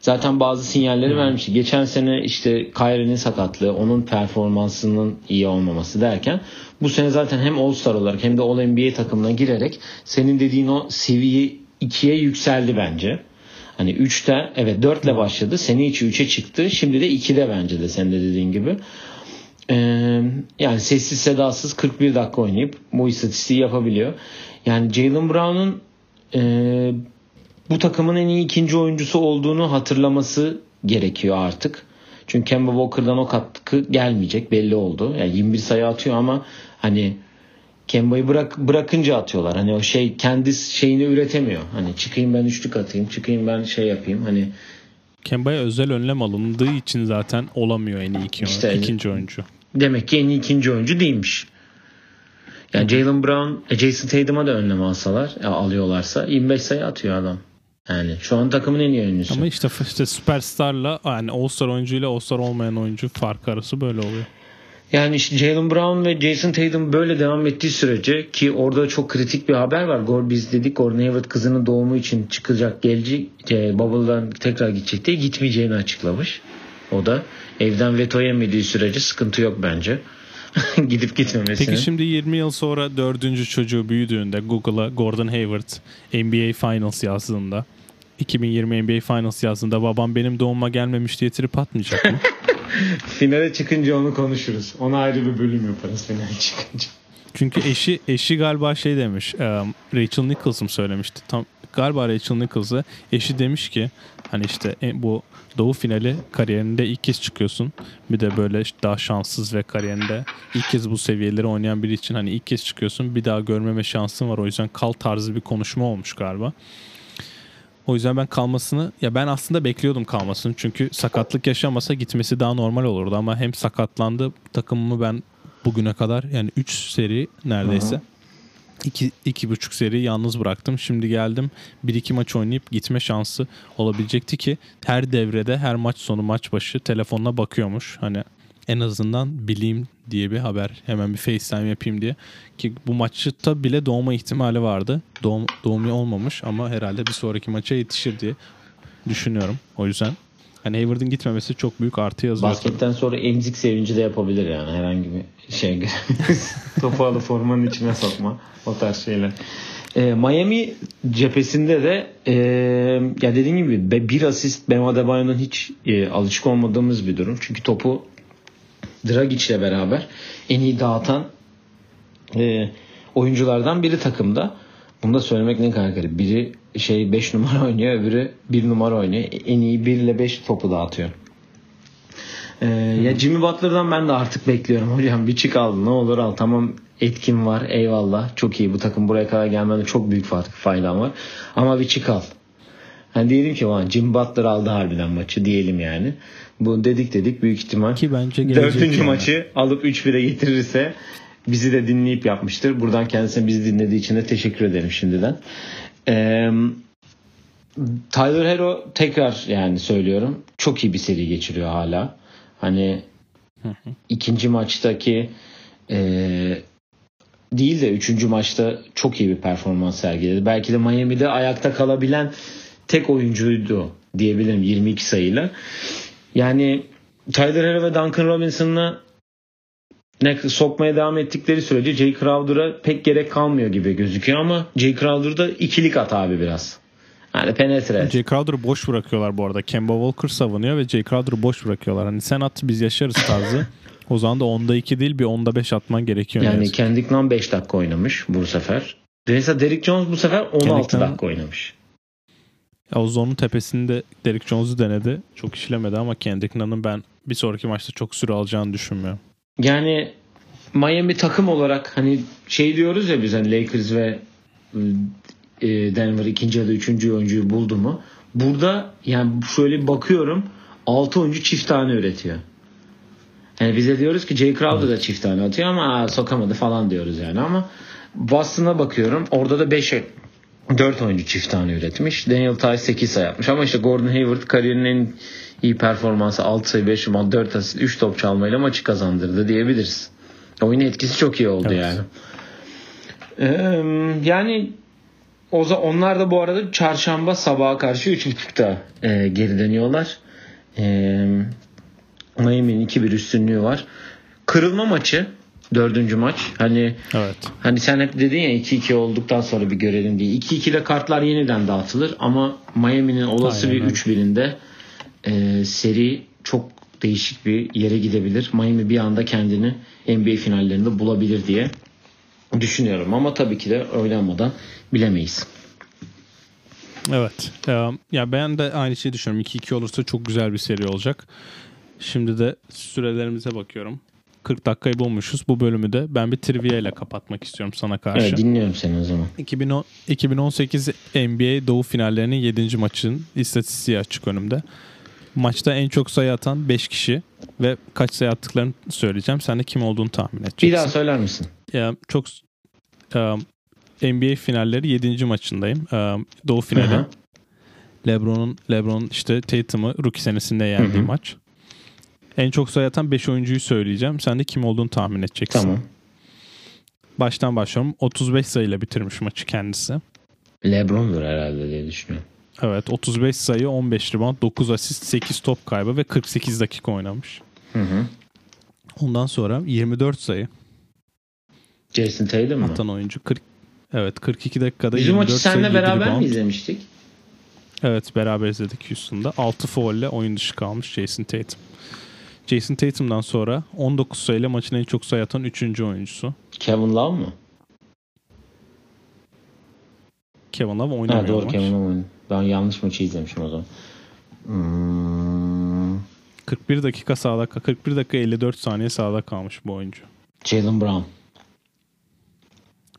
Zaten bazı sinyalleri vermişti. Geçen sene işte Kyrie'nin sakatlığı, onun performansının iyi olmaması derken bu sene zaten hem All-Star olarak hem de All-NBA takımına girerek senin dediğin o seviye 2'ye yükseldi bence. Hani 3'te evet 4 ile başladı. Sene içi 3'e çıktı. Şimdi de 2'de bence de senin de dediğin gibi. Ee, yani sessiz sedasız 41 dakika oynayıp bu istatistiği yapabiliyor. Yani Jalen Brown'un e, bu takımın en iyi ikinci oyuncusu olduğunu hatırlaması gerekiyor artık. Çünkü Kemba Walker'dan o katkı gelmeyecek belli oldu. Yani 21 sayı atıyor ama hani Kemba'yı bırak, bırakınca atıyorlar. Hani o şey kendi şeyini üretemiyor. Hani çıkayım ben üçlük atayım, çıkayım ben şey yapayım. Hani Kemba'ya özel önlem alındığı için zaten olamıyor en iyi iki, İşte- ikinci oyuncu. demek ki en iyi ikinci oyuncu değilmiş. Yani Jalen Brown, e, Jason Tatum'a da önlem alsalar, alıyorlarsa 25 sayı atıyor adam. Yani şu an takımın en iyi oyuncusu. Ama işte işte süperstarla yani All-Star oyuncuyla All-Star olmayan oyuncu farkı arası böyle oluyor. Yani işte Jalen Brown ve Jason Tatum böyle devam ettiği sürece ki orada çok kritik bir haber var. Gor biz dedik Gordon Hayward kızının doğumu için çıkacak gelecek e, Bubble'dan tekrar gidecek diye gitmeyeceğini açıklamış. O da evden veto yemediği sürece sıkıntı yok bence. Gidip gitmemesinin. Peki şimdi 20 yıl sonra dördüncü çocuğu büyüdüğünde Google'a Gordon Hayward NBA Finals yazdığında 2020 NBA Finals yazdığında babam benim doğumuma gelmemiş diye trip atmayacak mı? Finale çıkınca onu konuşuruz. Ona ayrı bir bölüm yaparız finale çıkınca. Çünkü eşi eşi galiba şey demiş. e, Rachel Nichols mı söylemişti? Tam galiba Rachel Nichols'a eşi demiş ki hani işte e, bu Doğu finali kariyerinde ilk kez çıkıyorsun. Bir de böyle daha şanssız ve kariyerinde ilk kez bu seviyeleri oynayan biri için hani ilk kez çıkıyorsun. Bir daha görmeme şansın var. O yüzden kal tarzı bir konuşma olmuş galiba. O yüzden ben kalmasını ya ben aslında bekliyordum kalmasını. Çünkü sakatlık yaşamasa gitmesi daha normal olurdu ama hem sakatlandı takımımı ben bugüne kadar yani 3 seri neredeyse. İki, iki buçuk seri yalnız bıraktım. Şimdi geldim bir iki maç oynayıp gitme şansı olabilecekti ki her devrede her maç sonu maç başı telefonuna bakıyormuş. Hani en azından bileyim diye bir haber hemen bir FaceTime yapayım diye. Ki bu maçta bile doğma ihtimali vardı. Doğum, doğum olmamış ama herhalde bir sonraki maça yetişir diye düşünüyorum. O yüzden hani Hayward'ın gitmemesi çok büyük artı yazıyor. Basketten sonra emzik sevinci de yapabilir yani herhangi bir şey. Topu alıp formanın içine sokma. O tarz şeyler. Ee, Miami cephesinde de e, ya dediğim gibi bir asist Bam Adebayo'nun hiç e, alışık olmadığımız bir durum. Çünkü topu Dragic'le beraber en iyi dağıtan e, oyunculardan biri takımda. Bunu da söylemek ne kadar garip. Biri şey 5 numara oynuyor, öbürü 1 numara oynuyor. En iyi 1 ile 5 topu dağıtıyor. Ee, ya Jimmy Butler'dan ben de artık bekliyorum hocam bir çık al ne olur al tamam etkin var eyvallah çok iyi bu takım buraya kadar gelmede çok büyük fa- faydam var ama bir çık al. Hani diyelim ki Jimmy Butler aldı harbiden maçı diyelim yani. Bu dedik dedik büyük ihtimal Ki bence dördüncü yani. maçı alıp 3-1'e getirirse bizi de dinleyip yapmıştır. Buradan kendisine bizi dinlediği için de teşekkür ederim şimdiden. Eee Tyler Hero tekrar yani söylüyorum çok iyi bir seri geçiriyor hala. Hani ikinci maçtaki eee, değil de üçüncü maçta çok iyi bir performans sergiledi. Belki de Miami'de ayakta kalabilen tek oyuncuydu diyebilirim 22 sayıyla. Yani Tyler Hero ve Duncan Robinson'la ne sokmaya devam ettikleri sürece Jay Crowder'a pek gerek kalmıyor gibi gözüküyor ama Jay Crowder'da ikilik at abi biraz. Yani penetre. et. Jay Crowder'ı boş bırakıyorlar bu arada. Kemba Walker savunuyor ve Jay Crowder'ı boş bırakıyorlar. Hani sen at biz yaşarız tarzı. o zaman da onda 2 değil bir onda 5 atman gerekiyor. Yani. Kendrick Nunn 5 dakika oynamış bu sefer. Mesela Derrick Jones bu sefer 16 Kendrick dakika oynamış. Ya o zonun tepesinde Derrick Jones'u denedi. Çok işlemedi ama Kendrick Nunn'ın ben bir sonraki maçta çok süre alacağını düşünmüyorum. Yani Miami takım olarak hani şey diyoruz ya biz hani Lakers ve e, Denver ikinci ya da üçüncü oyuncuyu buldu mu? Burada yani şöyle bakıyorum 6 oyuncu çift tane üretiyor. Yani bize diyoruz ki Jay Crowder da çift tane atıyor ama aa, sokamadı falan diyoruz yani ama Boston'a bakıyorum orada da 5 4 oyuncu çift tane üretmiş. Daniel Tice 8 sayı atmış ama işte Gordon Hayward kariyerinin iyi performansı 6 sayı 5 rebound 4 asist 3 top çalmayla maçı kazandırdı diyebiliriz. Oyun etkisi çok iyi oldu Evet. yani. Ee, yani o onlar da bu arada çarşamba sabaha karşı 3.30'da e, geri dönüyorlar. Ee, Miami'nin 2-1 üstünlüğü var. Kırılma maçı. Dördüncü maç. Hani Evet. Hani sen hep dedin ya 2-2 olduktan sonra bir görelim diye. 2-2'de kartlar yeniden dağıtılır ama Miami'nin olası Aynen bir öyle. 3-1'inde e, seri çok değişik bir yere gidebilir. Miami bir anda kendini NBA finallerinde bulabilir diye düşünüyorum. Ama tabii ki de oynanmadan bilemeyiz. Evet. Ee, ya ben de aynı şeyi düşünüyorum. 2-2 olursa çok güzel bir seri olacak. Şimdi de sürelerimize bakıyorum. 40 dakikayı bulmuşuz. Bu bölümü de ben bir trivia ile kapatmak istiyorum sana karşı. Evet dinliyorum seni o zaman. 2010, 2018 NBA Doğu finallerinin 7. maçın istatistiği açık önümde. Maçta en çok sayı atan 5 kişi ve kaç sayı attıklarını söyleyeceğim. Sen de kim olduğunu tahmin edeceksin. Bir daha söyler misin? Ya, çok e, NBA finalleri 7. maçındayım. E, Doğu finali. Hı hı. LeBron'un LeBron işte Tatum'u rookie senesinde yendiği Hı hı. maç. En çok sayı atan 5 oyuncuyu söyleyeceğim. Sen de kim olduğunu tahmin edeceksin. Tamam. Baştan başlıyorum. 35 sayıyla bitirmiş maçı kendisi. Lebron'dur herhalde diye düşünüyorum. Evet 35 sayı 15 rebound 9 asist 8 top kaybı ve 48 dakika oynamış. Hı hı. Ondan sonra 24 sayı Jason Tatum mu? atan oyuncu 40 Evet 42 dakikada Biz bu 24 maçı sayı seninle 7 beraber rebound. mi izlemiştik? Evet beraber izledik Houston'da. 6 faulle oyun dışı kalmış Jason Tatum. Jason Tatum'dan sonra 19 sayıyla maçın en çok sayı atan 3. oyuncusu. Kevin Love mı? Kevin Love Ha, oynamıyor doğru maç. Kevin Love oynadı. Ben yanlış maçı izlemişim o zaman. Hmm, 41 dakika sahada 41 dakika 54 saniye sahada kalmış bu oyuncu. Jalen Brown.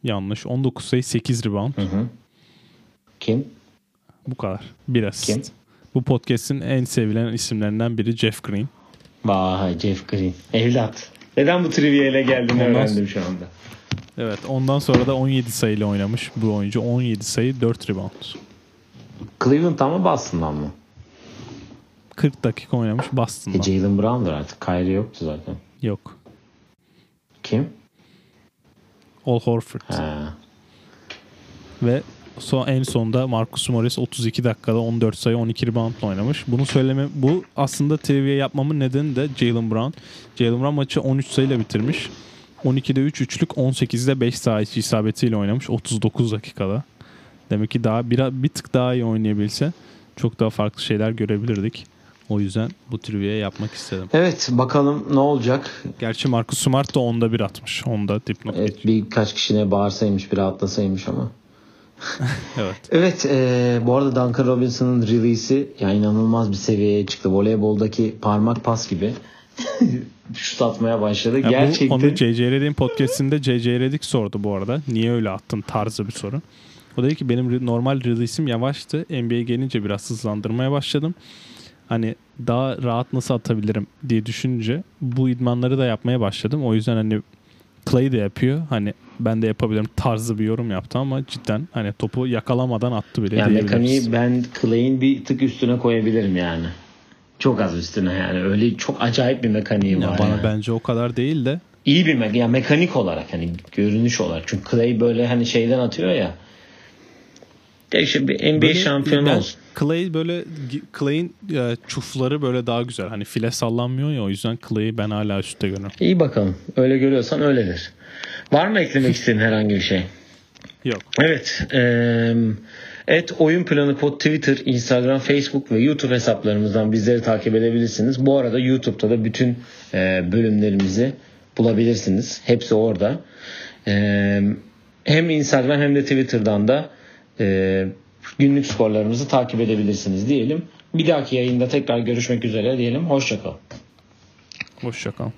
Yanlış. 19 sayı 8 rebound. Hı hı. Kim? Bu kadar. Bir asist. Kim? Bu podcast'in en sevilen isimlerinden biri Jeff Green. Vay Jeff Green. Evlat. Neden bu trivia ile geldiğini Ondan öğrendim şu anda. Evet ondan sonra da 17 sayıyla oynamış bu oyuncu. 17 sayı 4 rebound. Cleveland'dan mı Boston'dan mı? 40 dakika oynamış E, Boston'da. Jalen Brown'dur artık. Kyrie yoktu zaten. Yok. Kim? Al Horford. Ha. Ve son, en sonda Marcus Morris 32 dakikada 14 sayı 12 reboundla oynamış. Bunu söyleme bu aslında trivia yapmamın nedeni de Jalen Brown. Jalen Brown maçı 13 sayıyla bitirmiş. 12'de 3 üçlük 18'de 5 sayı isabetiyle oynamış 39 dakikada. Demek ki daha bir, bir tık daha iyi oynayabilse çok daha farklı şeyler görebilirdik. O yüzden bu trivia yapmak istedim. Evet bakalım ne olacak. Gerçi Marcus Smart da onda bir atmış. Onda dipnot Evet, geçiyor. birkaç kişine bağırsaymış bir atlasaymış ama. Evet. Evet e, bu arada Duncan Robinson'ın release'i yani inanılmaz bir seviyeye çıktı. Voleyboldaki parmak pas gibi. Şut atmaya başladı. Ya Gerçekten. Onu C.C. Redick'in podcastinde C.C. Redick sordu bu arada. Niye öyle attın tarzı bir soru. O dedi ki benim normal release'im yavaştı. NBA gelince biraz hızlandırmaya başladım. Hani daha rahat nasıl atabilirim diye düşününce bu idmanları da yapmaya başladım. O yüzden hani Clay de yapıyor. Hani ben de yapabilirim tarzı bir yorum yaptı ama cidden hani topu yakalamadan attı bile yani mekaniği ben Clay'in bir tık üstüne koyabilirim yani. Çok az üstüne yani. Öyle çok acayip bir mekaniği Ya var. bana yani. bence o kadar değil de İyi bir me- yani mekanik olarak hani görünüş olarak. Çünkü Clay böyle hani şeyden atıyor ya. Ya işte bir NBA Böyle şampiyonu ben olsun. Clay böyle Clay'in e, çufları böyle daha güzel. Hani file sallanmıyor ya o yüzden Clay'i ben hala üstte görüyorum. İyi bakalım. Öyle görüyorsan öyledir. Var mı eklemek istediğin herhangi bir şey? Yok. Evet. eee et oyun planı pod Twitter, Instagram, Facebook ve YouTube hesaplarımızdan bizleri takip edebilirsiniz. Bu arada YouTube'da da bütün eee, bölümlerimizi bulabilirsiniz. Hepsi orada. Eee, hem Instagram hem de Twitter'dan da eee, günlük skorlarımızı takip edebilirsiniz diyelim. Bir dahaki yayında tekrar görüşmek üzere diyelim. Hoşçakalın. Hoşçakal.